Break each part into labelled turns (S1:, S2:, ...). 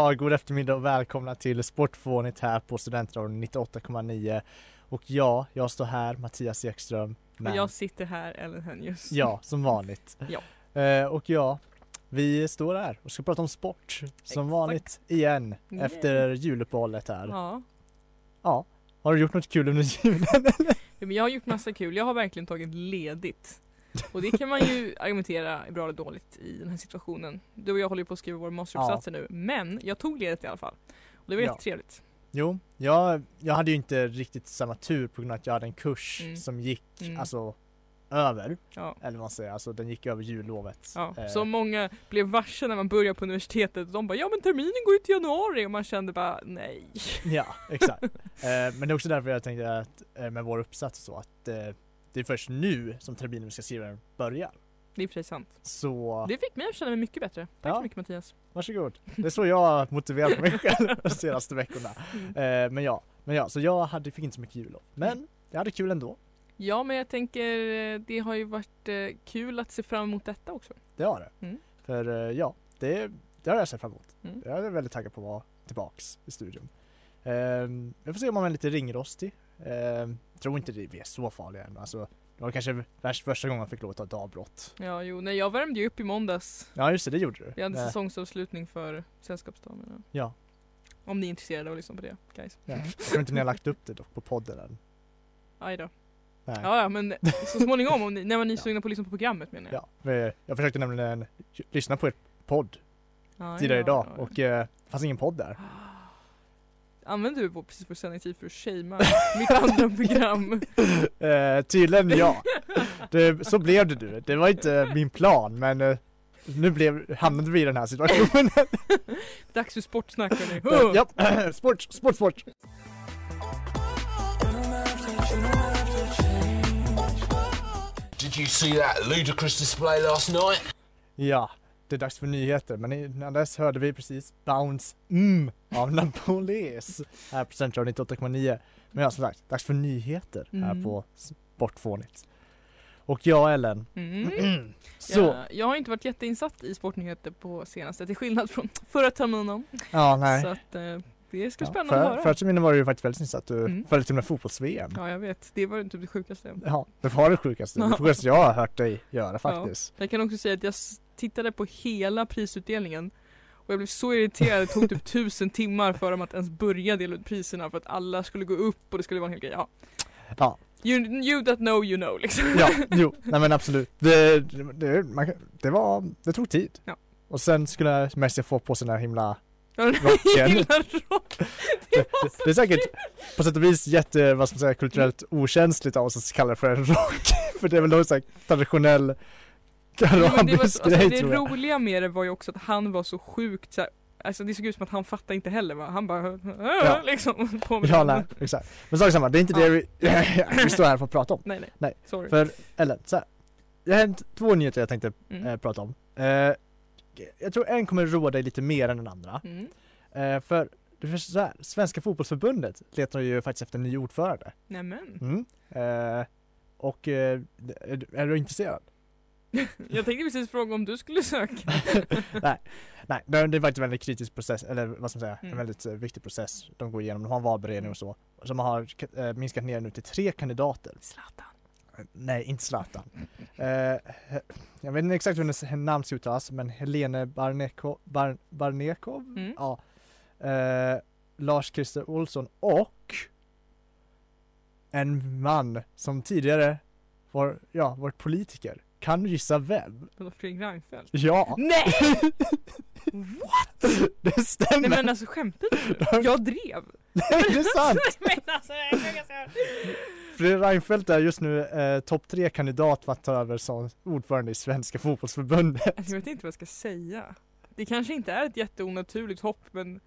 S1: Ja, god eftermiddag och välkomna till Sportfånigt här på Studentradion 98,9 Och ja, jag står här, Mattias Ekström med,
S2: Och jag sitter här, Ellen Hönjus.
S1: Ja, som vanligt
S2: Ja.
S1: eh, Och ja, vi står här och ska prata om sport Som
S2: Exakt.
S1: vanligt igen
S2: Yeah.
S1: efter juluppehållet här ja.
S2: Ja.
S1: Har du gjort något kul under julen?
S2: ja, men jag har gjort massa kul. Jag har verkligen tagit ledigt. Och det kan man ju argumentera är bra eller dåligt i den här situationen. Du och jag håller ju på att skriva våra masteruppsatser nu. Men jag tog ledigt i alla fall. Och det var
S1: Ja.
S2: jättetrevligt.
S1: Jo, jag, jag hade ju inte riktigt samma tur på grund av att jag hade en kurs
S2: Mm.
S1: som gick
S2: Mm.
S1: alltså över,
S2: Ja.
S1: eller vad man säger, alltså den gick över jullovet
S2: Ja,
S1: Eh,
S2: så många blev varse när man började på universitetet. De bara ja men terminen går ut i januari och man kände bara nej.
S1: Ja, exakt. eh, men det är också därför jag tänkte att eh, med vår uppsats så att eh, det är först nu som den börjar.
S2: Det är sig sant.
S1: Så
S2: Det fick mig att känna mig mycket bättre. Tack
S1: Ja.
S2: så mycket Mattias.
S1: varsågod. Det är så jag har motiverat mig själv de senaste veckorna.
S2: Mm.
S1: Eh, men ja, men ja, så jag hade, fick inte så mycket jullov. Men jag hade kul ändå.
S2: Ja men jag tänker eh, det har ju varit eh, kul att se fram emot detta också.
S1: Det har det.
S2: Mm.
S1: För ja, det, det har jag sett fram emot.
S2: Mm.
S1: Jag är väldigt taggad på att vara tillbaks i studion. Eh, jag får se om man är lite ringrostig. Eh, tror inte det, vi är så farliga än. Alltså, det var kanske värst första gången jag fick lov att ta ett avbrott.
S2: Ja jo, nej jag värmde ju upp i måndags.
S1: Ja just det, det gjorde du.
S2: Vi hade
S1: Eh,
S2: säsongsavslutning för Sällskapsdamerna.
S1: Ja.
S2: Om ni är intresserade av att lyssna på det guys.
S1: Ja. Jag tror inte ni har lagt upp det dock på podden än.
S2: Aj då.
S1: Nej.
S2: Ja, ja men så småningom om ni, när var ni sugna på att lyssna på programmet menar jag.
S1: Ja, jag försökte nämligen lyssna på ett podd
S2: Ja,
S1: tidigare
S2: ja,
S1: idag
S2: ja, ja.
S1: och eh, det fanns ingen podd där.
S2: Använder du vår, precis vår sändningstid för att shamea mitt andra program?
S1: Eh, tydligen ja. Det, så blev det du. Det var inte min plan men eh, nu blev, hamnade vi i den här situationen.
S2: Dags för sportsnack hörni.
S1: ja, sport, sport, sport.
S3: Did you see that ludicrous display last night?
S1: Ja, det är dags för nyheter men innan dess hörde vi precis Bounce mm av Napolis här på Central 98,9. Men ja som sagt, dags för nyheter här
S2: Mm.
S1: på Sportfånigt. Och jag Ellen,
S2: Mm.
S1: så,
S2: Jag, jag har inte varit jätteinsatt i sportnyheter på senaste till skillnad från förra terminen.
S1: ja nej.
S2: Så att eh, det ska bli
S1: Ja,
S2: spännande att
S1: för,
S2: höra.
S1: Förra terminen var du faktiskt väldigt insatt, du
S2: Mm.
S1: följde till och med fotbolls-VM.
S2: Ja jag vet, det var typ det sjukaste.
S1: Ja, det var det sjukaste, det sjukaste jag har hört dig göra faktiskt.
S2: Jag kan också säga att jag tittade på hela prisutdelningen och jag blev så irriterad, det tog typ tusen timmar för dem att ens börja dela ut priserna för att alla skulle gå upp och det skulle vara en hel grej. Ja.
S1: Ja.
S2: You, you that know you know liksom.
S1: Ja, jo, nej men absolut. Det, det, man, det var, det tog tid.
S2: Ja.
S1: Och sen skulle Messi få på sig den här himla Rocken.
S2: rock.
S1: det, det, det är säkert på sätt och vis jätte, vad ska man säga, kulturellt okänsligt av oss att kalla det för en rock. för det är väl någon sån här traditionell
S2: Ja, men det, var,
S1: arabisk
S2: alltså,
S1: grej
S2: det
S1: tror jag.
S2: roliga med det var ju också att han var så sjukt så här, Alltså det såg ut som att han fattade inte heller va? Han bara
S1: Ja.
S2: liksom på med
S1: Ja, nej, exakt. Men sak samma, det är inte det vi, vi står här för att prata om.
S2: nej nej.
S1: Nej,
S2: Sorry.
S1: För, eller så här. Det har hänt två nyheter jag tänkte
S2: Mm.
S1: eh, prata om. Eh, jag tror en kommer roa dig lite mer än den andra.
S2: Mm.
S1: Eh, för det är så här, Svenska fotbollsförbundet letar ju faktiskt efter en ny ordförande.
S2: Nämen.
S1: Mm. Eh, och eh, är du intresserad?
S2: Jag tänkte precis fråga om du skulle söka.
S1: Nej, det det är faktiskt en väldigt kritisk process, eller vad ska man säga, en
S2: Mm.
S1: väldigt eh, viktig process de går igenom. De har en valberedning och så. Som har eh, minskat ner nu till tre kandidater.
S2: Zlatan.
S1: Eh, Nej, inte Zlatan. Eh, jag vet inte exakt hur hennes namn ska uttalas, men Helene Barneko, Bar, Barnekov?
S2: Mm.
S1: Ja. Eh, Lars-Christer Olsson och en man som tidigare var, ja, varit politiker. Kan du gissa vem?
S2: Fredrik Reinfeldt?
S1: Ja!
S2: Nej!
S1: Det stämmer!
S2: Nej men alltså skämtar du? Jag drev!
S1: Nej det är sant!
S2: Men alltså,
S1: Fredrik Reinfeldt är just nu eh, topp tre kandidat för att ta över som ordförande i Svenska fotbollsförbundet.
S2: Alltså, jag vet inte vad jag ska säga. Det kanske inte är ett jätteonaturligt hopp men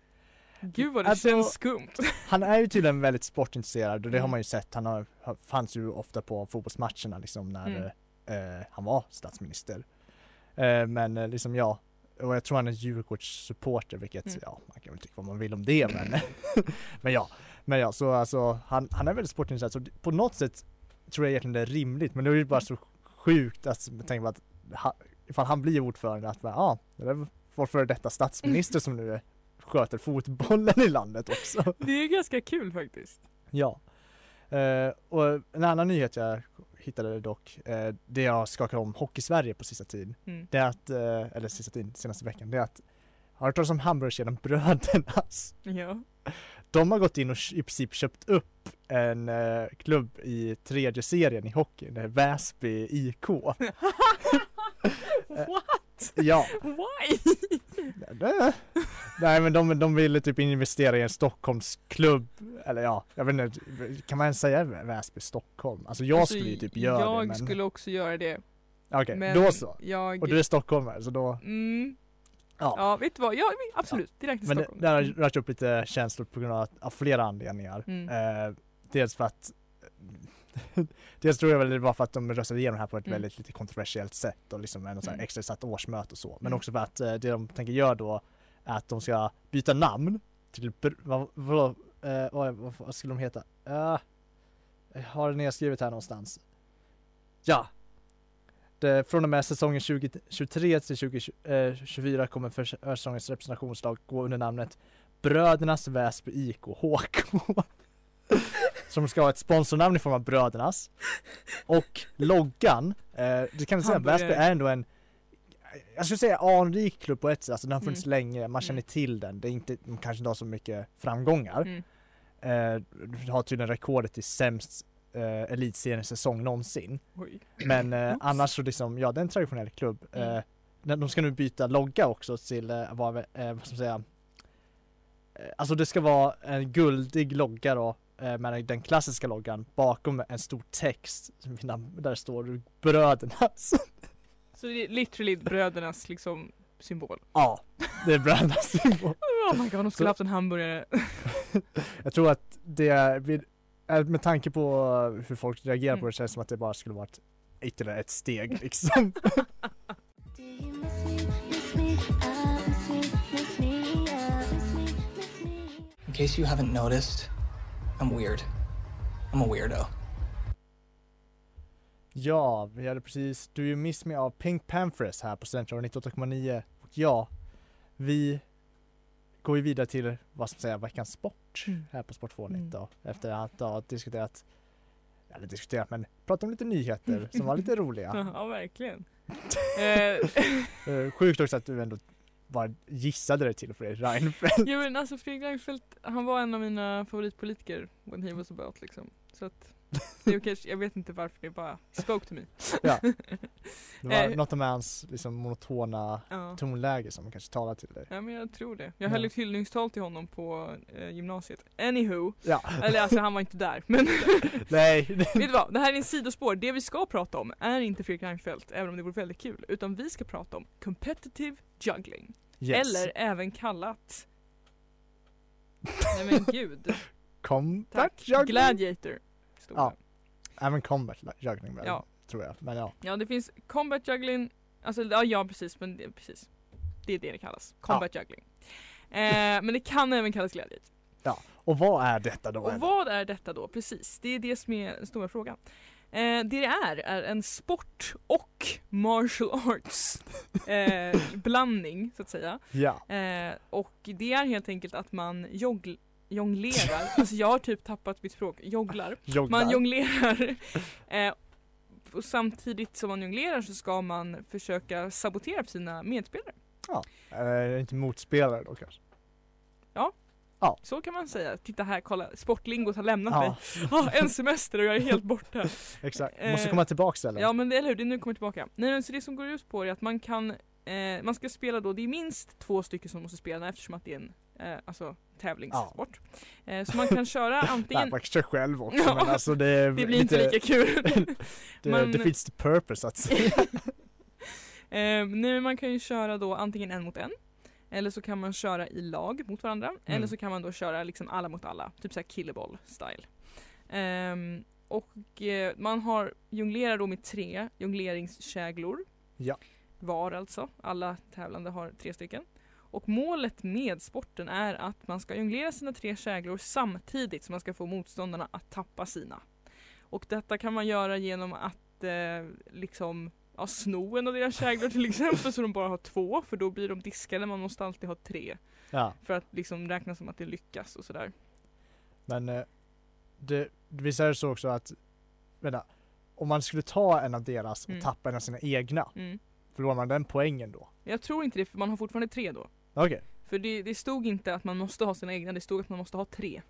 S2: Gud vad det
S1: Alltså-
S2: känns skumt.
S1: Han är ju tydligen väldigt sportintresserad och det har
S2: Mm.
S1: man ju sett. Han har, har- fanns ju ofta på fotbollsmatcherna liksom när
S2: Mm.
S1: Eh, han var statsminister. Eh, men eh, liksom ja, och jag tror han är Djurgårdssupporter vilket,
S2: Mm.
S1: ja man kan väl tycka vad man vill om det men Men ja, men ja så alltså han, han är väldigt sportintresserad så på något sätt tror jag egentligen det är rimligt men det är ju bara så sjukt att tänka på att ha, ifall han blir ordförande att ja, ah, det är vår före detta statsminister som nu sköter fotbollen i landet också.
S2: Det är ganska kul faktiskt.
S1: Ja. Eh, och en annan nyhet jag hittade dock, eh, det jag skakar om Hockey-Sverige på sista tiden,
S2: Mm.
S1: det är att, eh, eller sista tiden, senaste veckan, det är att har du hört talas om hamburgerkedjan Brödernas?
S2: Ja.
S1: De har gått in och i princip köpt upp en eh, klubb i tredje serien i hockey, det är Väsby IK.
S2: What?
S1: Ja,
S2: Why?
S1: det- nej men de, de ville typ investera i en Stockholmsklubb, eller ja, jag vet inte, kan man ens säga Väsby Stockholm? Alltså jag
S2: Alltså,
S1: skulle ju typ göra
S2: jag
S1: det men
S2: skulle också göra det.
S1: Okej,
S2: Men
S1: då så.
S2: Jag...
S1: Och du är stockholmare så då,
S2: Mm.
S1: ja.
S2: Ja, vet du vad? Ja, absolut. Direkt till
S1: Men det,
S2: Stockholm.
S1: det har rört upp lite känslor på grund av, av flera anledningar.
S2: Mm.
S1: Eh, dels för att Dels tror jag väl det var för att de röstade igenom det här på ett
S2: Mm.
S1: väldigt lite kontroversiellt sätt och liksom en sån här
S2: Mm.
S1: extra satt årsmöte och så. Men
S2: Mm.
S1: också för att eh, det de tänker göra då är att de ska byta namn till, vad, vad, eh, vad, vad, vad skulle de heta? Uh, jag har det nedskrivet här någonstans. Ja! Det, från och med säsongen 2023 till 2024 kommer för säsongens representationslag gå under namnet Brödernas Väsby IK HK. Som ska ha ett sponsornamn i form av Brödernas. Och loggan, eh, det kan jag säga. Väsby är ändå en jag skulle säga anrik klubb på ett sätt, alltså den har funnits
S2: Mm.
S1: länge, man känner
S2: Mm.
S1: till den, det är inte, de kanske inte har så mycket framgångar.
S2: Mm.
S1: Eh, du har tydligen rekordet i sämst eh, elitseriesäsong någonsin.
S2: Oj.
S1: Men eh, annars så liksom, ja det är en traditionell klubb.
S2: Mm.
S1: Eh, de- ska nu byta logga också till, eh, vad, eh, vad ska man säga, eh, alltså det ska vara en guldig logga då, med den klassiska loggan bakom en stor text där det står brödernas.
S2: Så det är literally brödernas liksom symbol.
S1: ja, det är brödernas symbol.
S2: Oh my god, de skulle
S1: Så-
S2: haft en hamburgare.
S1: Jag tror att det, är- vid- eh, med tanke på hur folk reagerar på
S2: Mm.
S1: det känns som att det bara skulle varit ytterligare ett steg liksom.
S4: In case you haven't noticed, I'm weird. I'm a weirdo.
S1: Ja, vi hade precis Do You Miss Me av Pink Panthers här på Central 98,9 och ja, vi går ju vidare till vad man säga, veckans sport
S2: Mm.
S1: här på Sport 2
S2: Mm.
S1: efter att ha diskuterat eller diskuterat men pratat om lite nyheter som var lite roliga.
S2: Ja, verkligen. eh,
S1: Eh, Sjukt också att du ändå bara gissade det till Fredrik Reinfeldt.
S2: jo men alltså Fredrik Reinfeldt, han var en av mina favoritpolitiker when he was about liksom. Så att, det är kanske, jag vet inte varför det bara spoke to me.
S1: Ja. Det var
S2: Eh.
S1: något med hans liksom monotona
S2: Ja.
S1: tonläge som kanske talade till dig.
S2: Ja men jag tror det. Jag
S1: Ja.
S2: höll ett hyllningstal till honom på eh, gymnasiet. Anywho,
S1: Ja,
S2: eller alltså han var inte där. Men
S1: nej.
S2: vet du vad? Det här är en sidospår. Det vi ska prata om är inte Fredrik Reinfeldt, även om det vore väldigt kul. Utan vi ska prata om competitive juggling.
S1: Yes.
S2: Eller även kallat Nej men gud.
S1: Combat
S2: Tack.
S1: juggling.
S2: Gladiator. Stod
S1: Ja. Även combat juggling väl?
S2: Ja.
S1: Tror jag, men ja.
S2: ja det finns combat juggling, alltså ja, ja precis men det, precis. Det är det det kallas. Combat juggling. Eh, men det kan även kallas gladiator.
S1: Och vad är detta då?
S2: Och vad är detta då? Precis, det är det som är den stora frågan. Eh, det det är är en sport och martial arts eh, blandning så att säga.
S1: Ja,
S2: Eh, och det är helt enkelt att man jogl- jonglerar, alltså jag har typ tappat mitt språk, jonglar.
S1: jogglar.
S2: Man jonglerar eh, och samtidigt som man jonglerar så ska man försöka sabotera för sina medspelare.
S1: Eh, inte motspelare då kanske?
S2: Så kan man säga. Titta här, kolla, sportlingot har lämnat mig.
S1: Ja,
S2: Ah, en semester och jag är helt borta.
S1: exakt.
S2: Eh,
S1: Måste komma tillbaks eller?
S2: Ja men det, eller hur, det är nu kommer tillbaka. Nej men så det som går ut på är att man kan, eh, man ska spela då, det är minst två stycken som måste spela eftersom att det är en eh, alltså tävlingssport. Eh, så man kan köra antingen,
S1: man kör själv också
S2: Ja,
S1: men alltså det är
S2: det blir inte lika kul.
S1: det,
S2: Man-
S1: det finns the purpose att säga.
S2: Eh, nej, man kan ju köra då antingen en mot en. Eller så kan man köra i lag mot varandra.
S1: Mm.
S2: Eller så kan man då köra liksom alla mot alla. Typ såhär killeboll style. Ehm, och eh, man har jonglerar då med tre jongleringskäglor.
S1: Ja.
S2: Var alltså. Alla tävlande har tre stycken. Och målet med sporten är att man ska jonglera sina tre käglor samtidigt som man ska få motståndarna att tappa sina. Och detta kan man göra genom att eh, liksom ja, sno en av deras käglor till exempel så de bara har två för då blir de diskade. Man måste alltid ha tre
S1: Ja,
S2: för att liksom räkna som att det lyckas och sådär.
S1: men eh, det, visst är det så också att, vänta, om man skulle ta en av deras och
S2: Mm.
S1: tappa en av sina egna,
S2: Mm.
S1: förlorar man den poängen då?
S2: Jag tror inte det för man har fortfarande tre då.
S1: Okej,
S2: För det, det stod inte att man måste ha sina egna, det stod att man måste ha tre.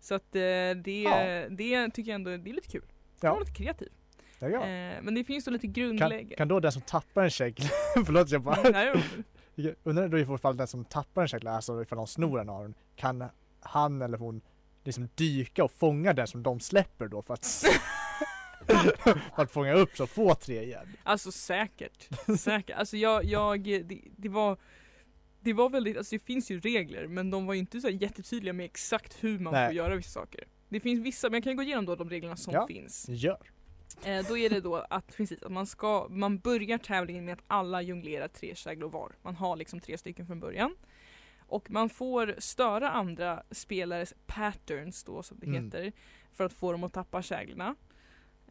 S2: Så att eh, det,
S1: Ja.
S2: det tycker jag ändå det är lite kul.
S1: Ja.
S2: Ja. lite kreativ.
S1: ja, ja.
S2: Eh, men det finns då lite
S1: Kan,
S2: grundläggande.
S1: kan då den som tappar en kägla, förlåt jag bara,
S2: Nej,
S1: jag undrar då i alla fall den som tappar en kägla, alltså ifall de snor en av den, kan han eller hon liksom dyka och fånga den som de släpper då för att för att fånga upp så få tre igen?
S2: Alltså säkert. säkert. Alltså jag, jag det, det var det var väldigt, alltså det finns ju regler men de var ju inte så jättetydliga med exakt hur man
S1: Nej.
S2: får göra vissa saker. Det finns vissa, men jag kan gå igenom då de reglerna som
S1: Ja.
S2: finns.
S1: Gör!
S2: Eh, då är det då att, precis, att man ska, man börjar tävlingen med att alla jonglerar tre käglor var. Man har liksom tre stycken från början. Och man får störa andra spelares patterns då som det
S1: Mm.
S2: heter. För att få dem att tappa käglorna.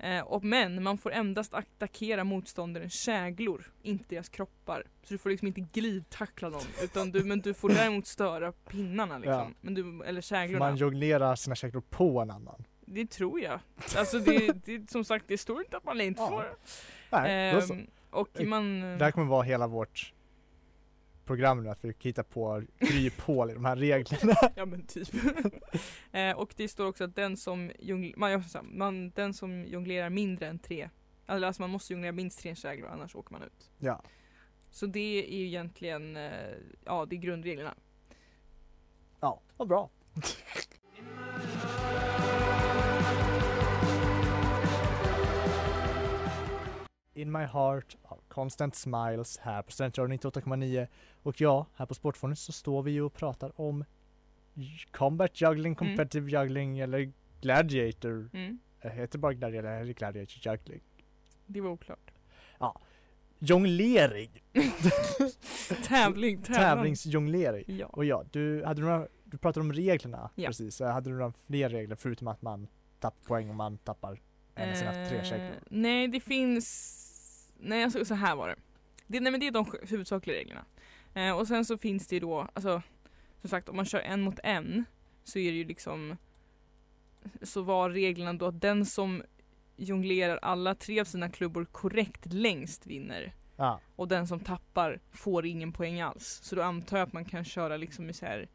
S2: Eh, och, men man får endast attackera motståndarens käglor, inte deras kroppar. Så du får liksom inte glidtackla dem. Utan du, men du får däremot störa pinnarna liksom.
S1: Ja.
S2: Men du, eller käglorna.
S1: man jonglerar sina käglor på en annan?
S2: Det tror jag. Alltså det, det, som sagt det står inte att man inte
S1: Ja.
S2: får.
S1: Nej.
S2: Ehm, och
S1: Eh,
S2: man...
S1: Det här kommer vara hela vårt program nu, att vi hittar på kryphål i de här reglerna.
S2: Ja men typ. eh, och det står också att den som, jongl- man, den som jonglerar mindre än tre, alltså man måste jonglera minst tre käglor annars åker man ut.
S1: Ja,
S2: Så det är ju egentligen, eh, ja det är grundreglerna.
S1: ja, vad bra. In My Heart av Constant Smiles här på Studentradion 98,9 och ja, här på Sportfonden så står vi ju och pratar om Combat Juggling, Competitive Juggling eller Gladiator.
S2: Mm.
S1: Eh, Heter det bara Gladiator eller Gladiator Juggling?
S2: Det var oklart.
S1: Jonglering!
S2: Tävling, tävling.
S1: Tävlingsjonglering.
S2: Ja.
S1: Och ja, du, hade du, några, du pratade om reglerna
S2: Ja.
S1: precis. Hade du några fler regler förutom att man tappar poäng om man tappar en av sina tre käglor?
S2: Eh, nej det finns, nej alltså så här var det. det nej men det är de hu- huvudsakliga reglerna. Eh, och sen så finns det ju då, alltså som sagt om man kör en mot en så är det ju liksom så var reglerna då att den som jonglerar alla tre av sina klubbor korrekt längst vinner.
S1: Ja,
S2: Och den som tappar får ingen poäng alls. Så då antar jag att man kan köra liksom i så här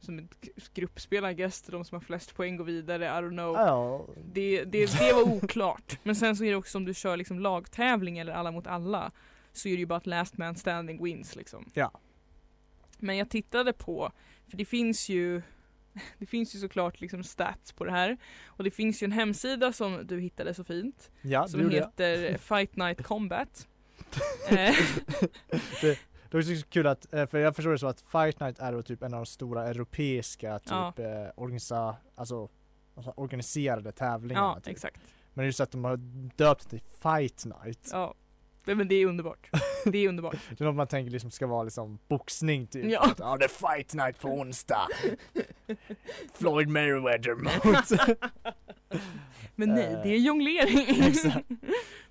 S2: som ett gruppspel I guess, de som har flest poäng går vidare, I don't know.
S1: ja,
S2: Det, det, det var oklart. Men sen så är det också om du kör liksom lagtävling eller alla mot alla så är det ju bara att last man standing wins liksom.
S1: Ja.
S2: Men jag tittade på, för det finns ju det finns ju såklart liksom stats på det här. Och det finns ju en hemsida som du hittade så fint.
S1: ja det
S2: Som
S1: gjorde jag.
S2: heter Fight Night Combat. Eh,
S1: Det var så kul att, eh, för jag förstår det så att Fight Night är då typ en av de stora europeiska typ
S2: Ja.
S1: eh, organisa, alltså, organiserade tävlingarna.
S2: ja,
S1: typ.
S2: exakt.
S1: Men just att de har döpt det till Fight Night.
S2: Ja. Nej, men det är underbart. Det är underbart.
S1: Det är något man tänker liksom ska vara liksom boxning typ.
S2: Ja.
S1: Ja, det är Fight Night på onsdag. Floyd Mayweather mot...
S2: Men nej,
S1: Eh,
S2: det är jonglering.
S1: exakt.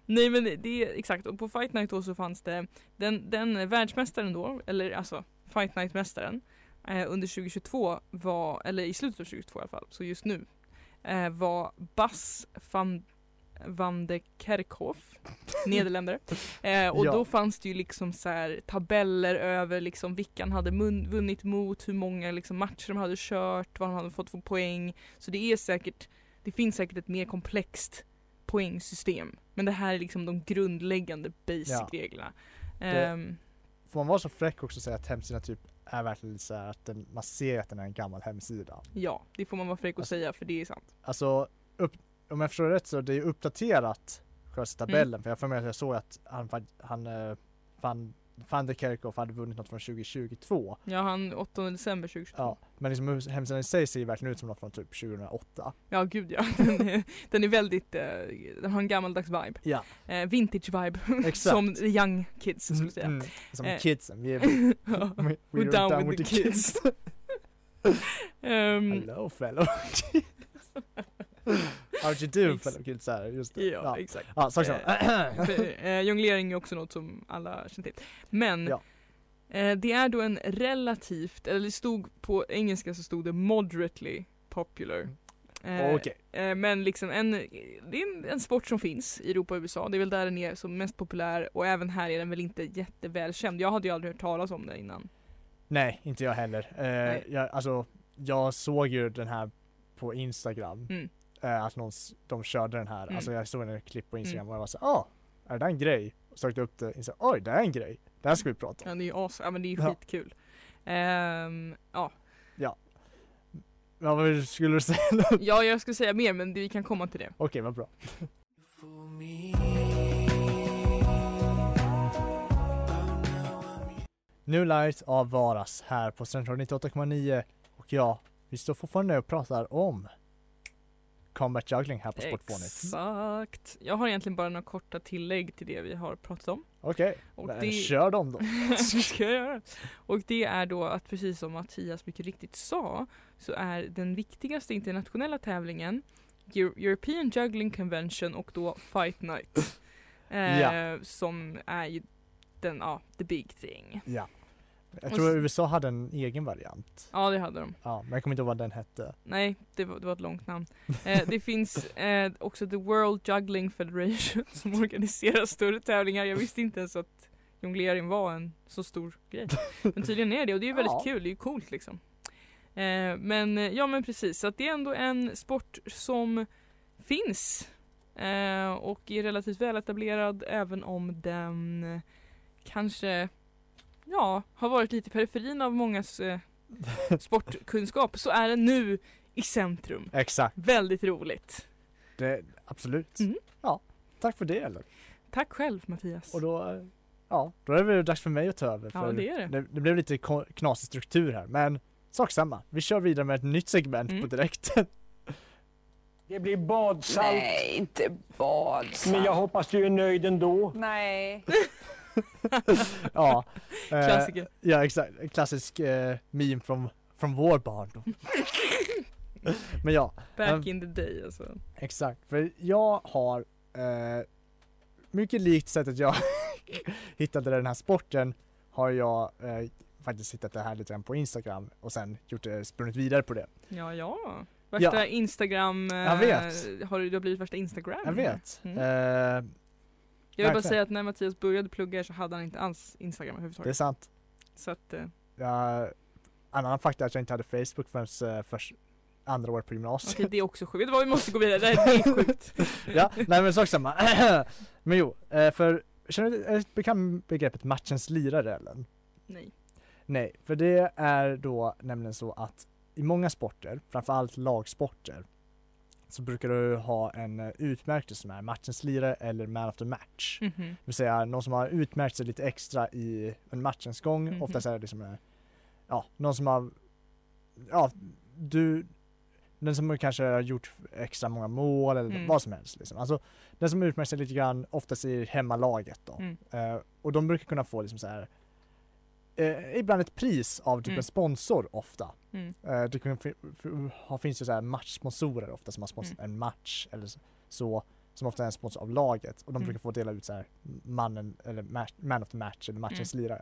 S2: Nej men det är exakt, och på Fight Night då så fanns det den, den världsmästaren då, eller alltså Fight Night-mästaren eh, under 2022 var, eller i slutet av 2022 i alla fall, så just nu eh, var Bas van, van de Kerkhoff, nederländare. Eh, och
S1: Ja.
S2: då fanns det ju liksom så här tabeller över liksom vilka han hade mun- vunnit mot, hur många liksom matcher de hade kört, vad han hade fått för poäng. Så det är säkert, det finns säkert ett mer komplext poängsystem. Men det här är liksom de grundläggande
S1: Ja.
S2: basic-reglerna.
S1: Det-
S2: Ehm,
S1: Får man vara så fräck också och säga att hemsidan typ är verkligen så här att den, man ser att den är en gammal hemsida.
S2: Ja, det får man vara fräck och
S1: Alltså-
S2: säga för det är sant.
S1: Alltså, upp, om jag förstår rätt så det är uppdaterat själva tabellen
S2: Mm.
S1: för jag för mig att jag såg att han, fa- han eh, van, der Kerkhoff hade vunnit något från 2022.
S2: Ja, han 8 december 2022.
S1: Ja, men liksom hemsidan i sig ser ju verkligen ut som något från typ 2008.
S2: Ja, gud ja. Den är, den är väldigt, eh, den har en gammaldags vibe.
S1: Ja,
S2: Eh, vintage vibe.
S1: exakt.
S2: Som the young kids skulle säga.
S1: Mm, som
S2: Eh.
S1: kidsen, vi är we,
S2: We're down, with, the kids. Ehm,
S1: Hello fellow kids. How do you do
S2: Ex-
S1: fellow kids? Här, just det.
S2: ja,
S1: Ja,
S2: exakt.
S1: ja sak samma.
S2: För, eh, jonglering är också något som alla känner till. Men
S1: Ja.
S2: eh, det är då en relativt, eller det stod på engelska så stod det moderately popular. Eh,
S1: Okej,
S2: eh, men liksom en, det är en, en sport som finns i Europa och USA, det är väl där den är som mest populär och även här är den väl inte jättevälkänd. Jag hade ju aldrig hört talas om det innan.
S1: nej inte jag heller. Eh, jag, alltså, jag såg ju den här på Instagram.
S2: Mm.
S1: Eh, att någon, de körde den här,
S2: Mm.
S1: alltså jag såg en klipp på Instagram
S2: Mm.
S1: och jag var så ah, är det där en grej? Och sökte upp det och insåg, oj det är en grej, det här ska vi prata om.
S2: Ja, det är ju as, ja men det är ju
S1: Ja.
S2: skitkul. Ehm, ja.
S1: Ja, vad skulle du säga?
S2: ja, jag skulle säga mer men vi kan komma till det.
S1: Okej, vad bra. New Light av Varas här på Central 98,9 och ja, vi står fortfarande och pratar om Combat Juggling här på Sportfånigt.
S2: Exakt. Jag har egentligen bara några korta tillägg till det vi har pratat om.
S1: Okej, men
S2: det-
S1: kör dem då.
S2: ska jag göra. Och det är då att precis som Mattias mycket riktigt sa så är den viktigaste internationella tävlingen Eu- European Juggling Convention och då Fight Night. Eh,
S1: Ja.
S2: Som är ju den, ja, the big thing.
S1: Ja. Jag tror
S2: s-
S1: USA hade en egen variant.
S2: Ja det hade de.
S1: Ja, men jag kommer inte ihåg vad den hette.
S2: Nej, det var, det var ett långt namn. Eh, det finns eh, också The World Juggling Federation som organiserar större tävlingar. Jag visste inte ens att jonglering var en så stor grej. Men tydligen är det och det är ju väldigt
S1: Ja.
S2: kul, det är ju coolt liksom. Eh, men eh, ja men precis, så att det är ändå en sport som finns eh, och är relativt väletablerad även om den kanske ja, har varit lite i periferin av mångas eh, sportkunskap så är den nu i centrum.
S1: Exakt,
S2: Väldigt roligt.
S1: det, absolut.
S2: Mm.
S1: Ja, tack för det eller?
S2: Tack själv Mattias.
S1: Och då, eh, ja, då är det väl dags för mig att ta över.
S2: Ja,
S1: för
S2: det är det.
S1: Det, det blev lite knasig struktur här, men sak samma. Vi kör vidare med ett nytt segment
S2: Mm.
S1: på direkten.
S5: Det blir badsalt.
S6: Nej, inte badsalt.
S5: Men jag hoppas du är nöjd ändå.
S6: Nej.
S1: ja, eh, ja exakt. Klassisk eh, meme från, från vår barndom. men ja,
S2: Back
S1: um,
S2: in the day alltså.
S1: Exakt, för jag har eh, mycket likt sättet jag hittade den här sporten har jag eh, faktiskt hittat det här lite grann på Instagram och sen gjort det, sprungit vidare på det.
S2: Ja, ja. Värsta
S1: Ja.
S2: Instagram... eh,
S1: Jag vet.
S2: Har du, du har blivit värsta Instagram?
S1: Jag vet.
S2: Mm.
S1: Eh,
S2: Jag vill bara säga att när Mattias började plugga så hade han inte alls Instagram
S1: det är
S2: överhuvudtaget.
S1: sant.
S2: Så att, eh,
S1: Jag, annan fakta är att jag inte hade Facebook förrän eh, först andra året på gymnasiet.
S2: okej det är också sjukt. Vet du vad, vi måste gå vidare. Det är sjukt.
S1: ja, nej men sak samma. men jo, eh, för känner du är bekant begreppet matchens lirare Ellen?
S2: Nej.
S1: Nej, för det är då nämligen så att i många sporter, framförallt lagsporter, så brukar du ha en eh, utmärkelse som är matchens lirare eller man of the match.
S2: Mhm.
S1: Det vill säga någon som har utmärkt sig lite extra i en matchens gång.
S2: Mhm.
S1: Oftast är det liksom, eh, ja, någon som har, ja, du, den som kanske har gjort extra många mål eller
S2: Mm.
S1: vad som helst. Liksom. Alltså den som utmärkt sig lite grann, oftast i hemmalaget då.
S2: Mm.
S1: Eh, och de brukar kunna få liksom så här eh, ibland ett pris av typ
S2: Mm.
S1: en sponsor ofta.
S2: Mm.
S1: Eh, det kan, finns ju så här matchsponsorer ofta som har sponsrat
S2: Mm.
S1: en match eller så, som ofta är en sponsor av laget och de
S2: Mm.
S1: brukar få dela ut så här mannen eller match, man of the match eller matchens
S2: Mm.
S1: lirare.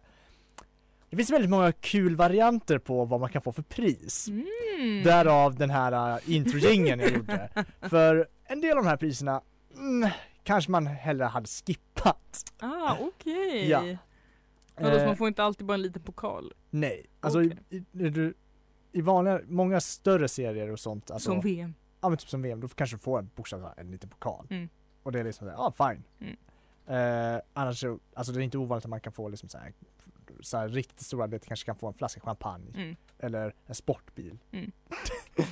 S1: Det finns väldigt många kul varianter på vad man kan få för pris.
S2: Mm.
S1: Därav den här uh, introjingeln jag gjorde. För en del av de här priserna mm, kanske man hellre hade skippat.
S2: Ah, okej.
S1: Ja.
S2: Vadå, så
S1: Eh,
S2: man får inte alltid bara en liten pokal?
S1: Nej, alltså
S2: Okej.
S1: i, i, du, i vanliga, många större serier och sånt, alltså,
S2: som VM?
S1: ja men typ som VM, då kanske du får en bokstavligt en liten pokal.
S2: Mm.
S1: Och det är liksom ja fine.
S2: Mm.
S1: Eh, annars så, alltså det är inte ovanligt att man kan få liksom såhär så här, riktigt stora atleter kanske kan få en flaska champagne
S2: Mm.
S1: eller en sportbil.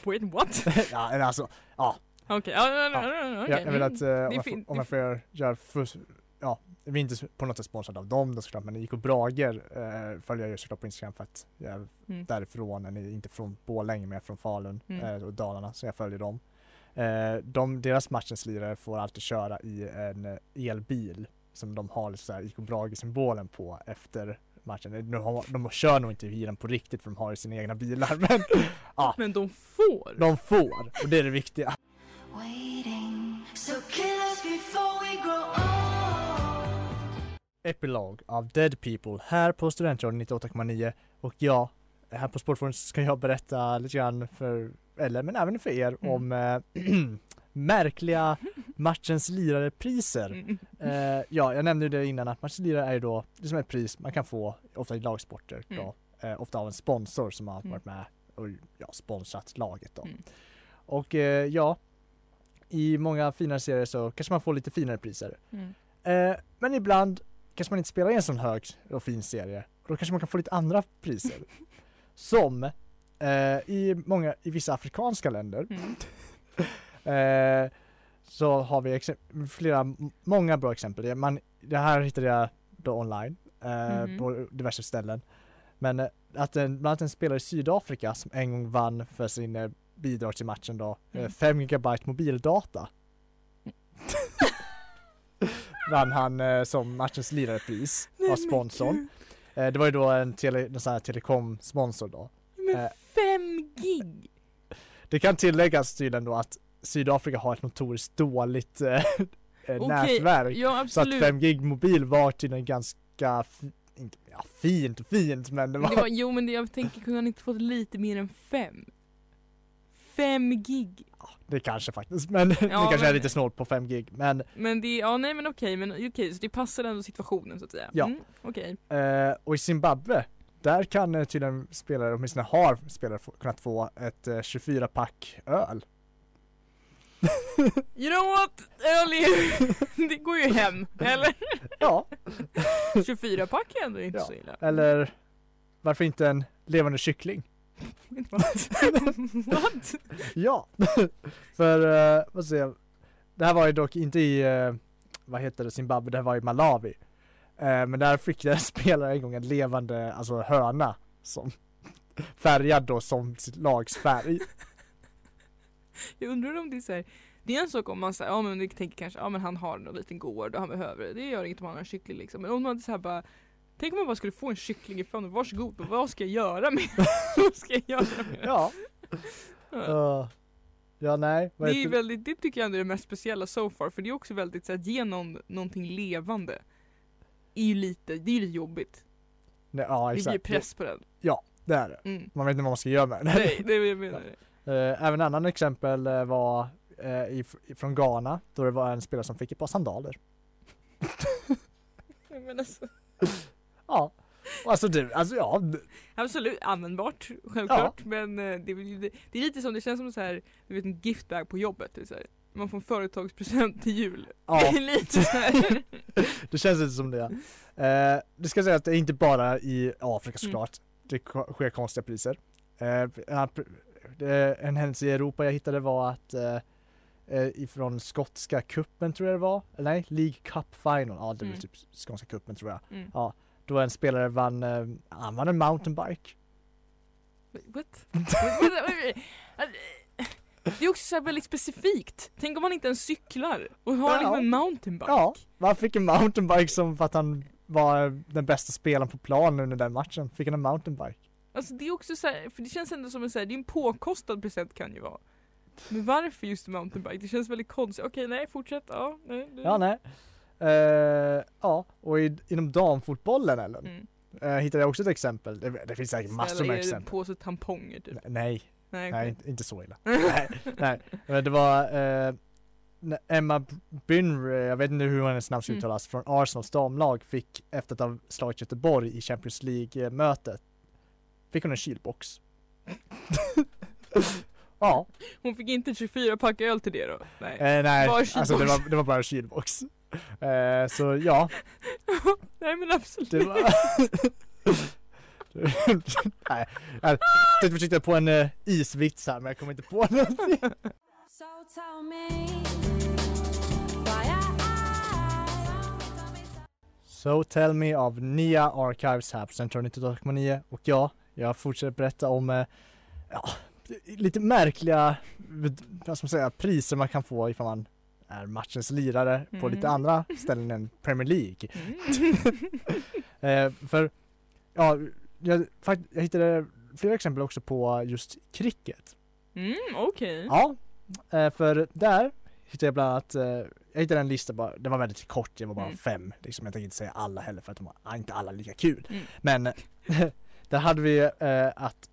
S2: Wait what?
S1: ja, eller alltså, ja.
S2: Okej, ja, ja, ja, ja,
S1: Jag, vill att, eh,
S2: Mm.
S1: om, jag, får- om jag får göra, för, ja, vi är inte på något sätt sponsrade av dem då såklart, men IK Brager eh, följer jag ju såklart på Instagram för att jag är
S2: Mm.
S1: därifrån, eller inte från Borlänge, men jag är från Falun
S2: Mm.
S1: eh, och Dalarna, så jag följer dem. Eh, de, deras matchens lirare får alltid köra i en eh, elbil som de har så här IK Brage-symbolen på efter matchen. De, har, de kör nog inte i den på riktigt för de har ju sina egna bilar, men ja,
S2: Men de får!
S1: de får och det är det viktiga.
S7: Waiting. So
S1: Epilog av Dead People här på Studentradion 98,9 och ja, här på Sportforum ska jag berätta lite grann för, eller men även för er
S2: Mm.
S1: om eh, märkliga matchens lirare-priser.
S2: Mm.
S1: Eh, ja, jag nämnde ju det innan att matchens lirare är ju då, det är som ett pris man kan få ofta i lagsporter
S2: Mm.
S1: då, eh, ofta av en sponsor som har
S2: Mm.
S1: varit med och ja, sponsrat laget då.
S2: Mm.
S1: Och ja, i många finare serier så kanske man får lite finare priser.
S2: Mm.
S1: Men ibland kanske man inte spelar i en sån hög och fin serie. Och då kanske man kan få lite andra priser. Som eh, i många, i vissa afrikanska länder
S2: Mm.
S1: eh, så har vi flera, många bra exempel. Det- Man, det här hittade jag då online eh,
S2: Mhm.
S1: på diverse ställen. Men eh, att en, bland annat en spelare i Sydafrika som en gång vann för sin eh, bidrag till matchen då,
S2: Mm.
S1: 5 gigabyte mobildata. vann han eh, som matchens lirarpris av sponsorn. Eh, det var ju då en, tele, en sån här telekom-sponsor då.
S2: Men
S1: Eh.
S2: fem gig!
S1: Det kan tilläggas tydligen då att Sydafrika har ett notoriskt dåligt eh, eh,
S2: Okej,
S1: nätverk.
S2: ja
S1: Så att
S2: absolut.
S1: 5 gig mobil var tydligen ganska, inte, ja, fint och fint men det var,
S2: Det var, jo men det, jag tänker, kunde han inte fått lite mer än fem? Fem gig!
S1: Det kanske faktiskt, men det kanske är
S2: men-
S1: lite snålt på 5 gig. Men
S2: Men det, ja nej men okej, men okej så det passar ändå situationen så att säga.
S1: Ja.
S2: Mm, okej.
S1: Eh, och i Zimbabwe, där kan eh, tydligen spelare, åtminstone har spelare kunnat få ett eh, 24-pack öl.
S2: You know what? Öl är- det går ju hem, eller?
S1: Ja,
S2: 24 pack är ändå inte
S1: Ja,
S2: så illa.
S1: eller varför inte en levande kyckling?
S2: What? What?
S1: Ja, för uh, vad säger jag? Det här var ju dock inte i, eh, vad heter det, Zimbabwe, det här var i Malawi. Eh, men där fick en spelare en gång en levande, alltså höna som färgad då som sitt lags färg.
S2: Jag undrar om det är så här, det är en sak om man säger, ja men tänker kanske, ja men han har en liten gård och han behöver det, det gör inget om han har en kyckling liksom. Men om man så här bara, tänk om man bara skulle få en kyckling ifrån varsågod, men vad ska jag göra med Vad ska jag göra med
S1: Ja.
S2: Ja.
S1: Uh, ja, nej.
S2: Det är väldigt, det tycker jag ändå är det mest speciella so far, för det är också väldigt så att ge någon någonting levande är ju lite, det är ju lite jobbigt.
S1: nej, ja,
S2: Det blir
S1: exakt.
S2: press på den.
S1: Ja, det är det.
S2: Mm.
S1: Man vet inte vad man ska göra med det.
S2: Nej, det är jag menar.
S1: Eh, Även annan exempel eh, var eh, i, från Ghana då det var en spelare som fick ett par sandaler.
S2: Men alltså,
S1: Ja, alltså du, alltså ja,
S2: absolut användbart, självklart. Men eh, det, det, det är lite som, det känns som så här, du vet en giftbag på jobbet. Det är så här, man får en företagspresent till jul.
S1: ja
S2: Det lite
S1: det känns inte som det. Eh, det ska säga att det är inte bara i Afrika
S2: Mm.
S1: såklart det ko- sker konstiga priser. Eh, ja, det- en händelse i Europa jag hittade var att eh, eh, ifrån skotska kuppen tror jag det var, nej, League Cup Final, ja det är
S2: Mm.
S1: typ skånska kuppen tror jag.
S2: Mm.
S1: Ja, då en spelare vann, eh, han vann en mountainbike.
S2: What? Det är också så här väldigt specifikt. Tänk om man inte ens cyklar och har
S1: Ja.
S2: liksom en mountainbike.
S1: Ja, man fick en mountainbike som för att han var den bästa spelaren på planen under den matchen, fick han en mountainbike.
S2: Alltså det är också så här, för det känns ändå som en så här, det är en påkostad present kan ju vara. Men varför just mountainbike? Det känns väldigt konstigt. Okej, nej fortsätt. Ja, nej. nej.
S1: Ja, nej. Eh, ja, och i, inom damfotbollen Ellen,
S2: Mm.
S1: eh, hittade jag också ett exempel. Det, det finns säkert massor med exempel.
S2: Påse tamponger typ.
S1: Nej,
S2: Nej,
S1: nej inte, inte så illa. nej, nej, men det var när Emma Bynre, jag vet inte hur hennes namn ska
S2: Mm.
S1: uttalas, från Arsenals damlag fick efter att ha slagit Göteborg i Champions League-mötet, fick hon en kylbox. ja,
S2: Hon fick inte 24 pack öl till det då? Nej.
S1: nej, alltså det var, det var bara en kylbox. Eh, så ja,
S2: nej men absolut.
S1: det var Nej, jag tänkte försöka på en uh, isvits här men jag kommer inte på någonting.
S7: So tell me
S1: av Nia Archives här på Central 98,9 och ja, jag fortsätter berätta om eh, ja, lite märkliga, vad ska man säga, priser man kan få ifall man är matchens lirare på lite
S2: Mm.
S1: andra ställen än Premier League.
S2: Mm.
S1: Eh, för, ja, jag, jag hittade flera exempel också på just cricket.
S2: Mm, okej.
S1: Ja, eh, för där hittade jag bland annat, eh, jag hittade en lista bara, det var väldigt kort, det var bara
S2: Mm.
S1: fem liksom. Jag tänker inte säga alla heller för att de var ah, inte alla lika kul.
S2: Mm.
S1: Men där hade vi att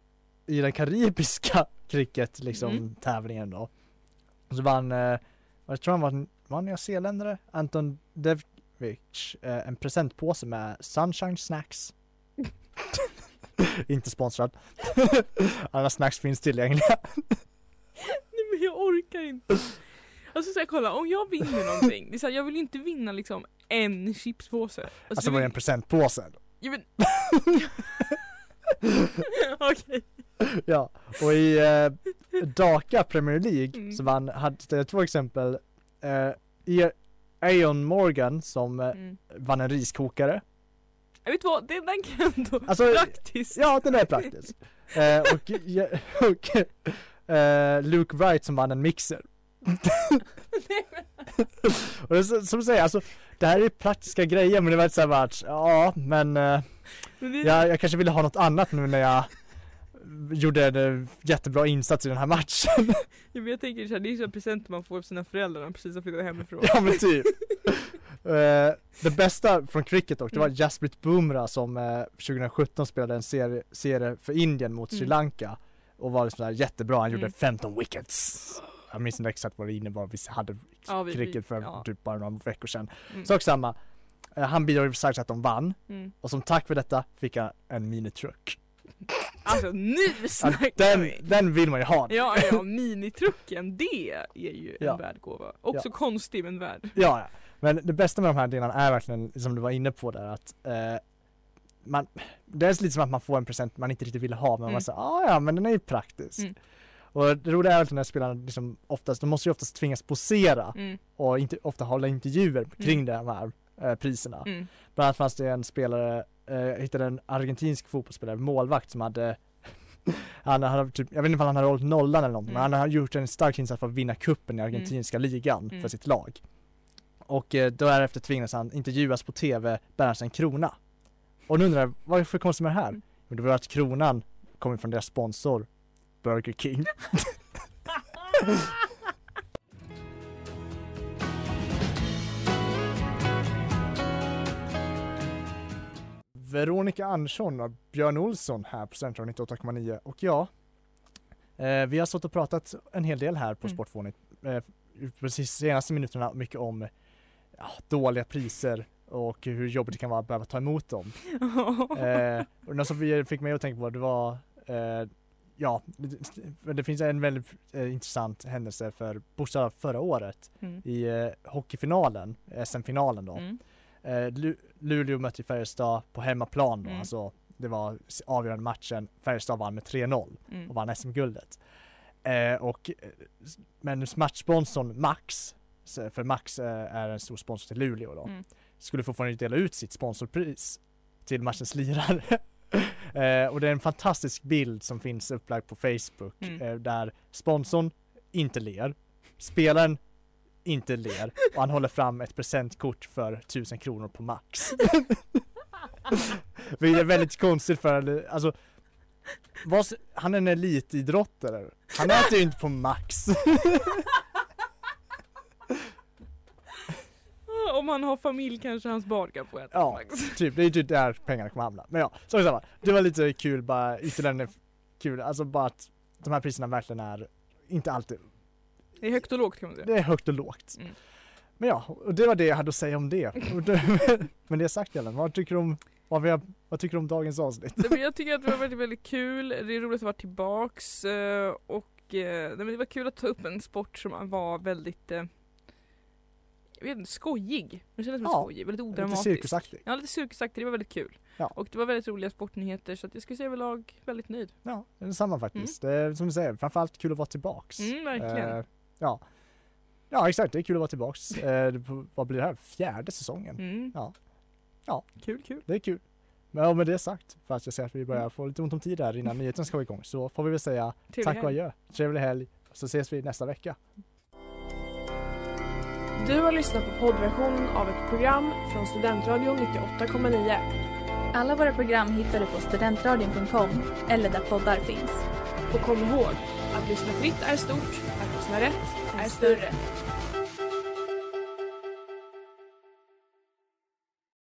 S1: i den karibiska cricket liksom
S2: Mm.
S1: tävlingen då så vann, eh, jag tror han var, var nyzeeländare, Anton Devich, eh, en presentpåse med Sunshine Snacks. inte sponsrad. Alla snacks finns tillgängliga.
S2: Nej men jag orkar inte. Alltså såhär kolla, om jag vinner någonting, det är så här, jag vill inte vinna liksom en chipspåse. Alltså,
S1: Alltså var det en presentpåse?
S2: Ja, men... Okej.
S1: ja, och i eh, Dhaka Premier League
S2: Mm.
S1: så vann, hade två exempel. Eh, i Aon Morgan som eh,
S2: Mm.
S1: vann en riskokare.
S2: Jag vet vad, det, den kan ändå
S1: Alltså,
S2: praktiskt.
S1: Ja, den är praktisk. eh, och och eh, Luke Wright som vann en mixer. och det som du säger, alltså det här är praktiska grejer men det var lite såhär ja men eh, jag, jag kanske ville ha något annat nu när jag gjorde en eh, jättebra insats i den här matchen.
S2: Ja, men jag tänker såhär, det är så presenter man får av sina föräldrar när man precis har flyttat hemifrån.
S1: ja men typ. Eh, det bästa från cricket dock, det var
S2: Mm.
S1: Jasprit Bumrah som eh, 2017 spelade en serie, serie för Indien mot Sri
S2: Mm.
S1: Lanka och var liksom där jättebra, han
S2: Mm.
S1: gjorde 15 wickets. Jag minns inte exakt vad det innebar, vi hade
S2: Ja, vi-
S1: cricket för
S2: ja.
S1: typ bara några veckor sedan.
S2: Mm.
S1: Sak samma, Eh, han bidrog så att de vann
S2: Mm.
S1: och som tack för detta fick han en minitruck.
S2: Alltså nu snackar
S1: den,
S2: vi!
S1: den vill man ju ha.
S2: Ja, ja, minitrucken, det är ju en
S1: Ja.
S2: värd gåva. Också
S1: Ja.
S2: konstig men värd.
S1: Ja, ja. men det bästa med de här delarna är verkligen, som du var inne på där, att eh, man, det är lite som att man får en present man inte riktigt vill ha, men
S2: Mm.
S1: man säger ah, ja men den är ju praktisk.
S2: Mm.
S1: Och det roliga är att när spelarna liksom oftast, de måste ju oftast tvingas posera
S2: Mm.
S1: och inte, ofta hålla intervjuer kring de här eh, priserna.
S2: Mm.
S1: Bland annat fanns det en spelare, jag hittade en argentinsk fotbollsspelare, målvakt som hade han hade typ, jag vet inte om han hade hållit nollan eller någonting,
S2: Mm.
S1: men han hade gjort en stark insats för att vinna kuppen i argentinska ligan
S2: Mm.
S1: för sitt lag. Och eh, därefter tvingades han intervjuas på tv bärandes en krona. Och nu undrar jag, vad är för konstigt med det här?
S2: Mm.
S1: Jo, det var att kronan kommer från deras sponsor Burger King. Veronica Andersson och Björn Olsson här på Central 98,9 och ja, eh, vi har stått och pratat en hel del här på
S2: Mm.
S1: Sportfånigt eh, precis senaste minuterna mycket om ja, dåliga priser och hur jobbigt det kan vara att behöva ta emot dem. Eh, och något som vi fick mig att tänka på det var eh, Ja, det, det finns en väldigt eh, intressant händelse för Borsa förra året
S2: Mm.
S1: i eh, hockeyfinalen, SM-finalen då.
S2: Mm.
S1: Eh, Luleå mötte Färjestad på hemmaplan då,
S2: Mm.
S1: alltså det var avgörande matchen. Färjestad vann med 3-0
S2: Mm.
S1: och vann SM-guldet. Eh, och, eh, men matchsponsorn Max, för Max eh, är en stor sponsor till Luleå då,
S2: Mm.
S1: skulle fortfarande dela ut sitt sponsorpris till matchens lirare. eh, och det är en fantastisk bild som finns upplagd på Facebook
S2: Mm.
S1: eh, där sponsorn inte ler, spelaren inte ler och han håller fram ett presentkort för 1000 kronor på Max. Vilket är väldigt konstigt för, alltså vad, han är en elitidrottare. Han äter ju inte på Max.
S2: Om han har familj kanske hans barn kan få äta
S1: Ja,
S2: Max.
S1: typ, det är ju typ där pengarna kommer hamna. Men ja, så samma. Det var lite kul bara, ytterligare kul, alltså bara att de här priserna verkligen är inte alltid,
S2: Det är högt och lågt kan man säga.
S1: det är högt och lågt.
S2: Mm.
S1: Men ja, och det var det jag hade att säga om det. Det- Men det sagt Ellen, vad tycker du om, vad, vi har, vad tycker du om dagens avsnitt?
S2: Nej, Jag tycker att det var väldigt, väldigt kul, det är roligt att vara tillbaks eh, och eh, nej, men det var kul att ta upp en sport som var väldigt eh, jag vet inte, skojig. Den kändes som
S1: Ja,
S2: skojig, väldigt
S1: Lite
S2: odramatisk.
S1: cirkusaktig.
S2: Ja, lite cirkusaktig. Det var väldigt kul.
S1: Ja.
S2: Och det var väldigt roliga sportnyheter så att jag skulle säga överlag väldigt nöjd.
S1: Ja, det är detsamma faktiskt. Det är som du säger, framförallt kul att vara tillbaks.
S2: Mm, verkligen.
S1: Eh, ja. ja, exakt. Det är kul att vara tillbaks. Eh, det- vad blir det här? Fjärde säsongen.
S2: Mm.
S1: Ja. Ja.
S2: Kul, kul.
S1: Det är kul. Men ja, med det sagt, för att jag ser att vi börjar få lite ont om tid här innan nyheten ska vara igång, så får vi väl säga
S2: Trevlig
S1: tack och adjö. Trevlig helg. Så ses vi nästa vecka.
S8: Du har lyssnat på poddversionen av ett program från Studentradion 98,9.
S9: Alla våra program hittar du på studentradion.com eller där poddar finns.
S8: Och kom ihåg, att lyssna fritt är stort, att lyssna rätt är större.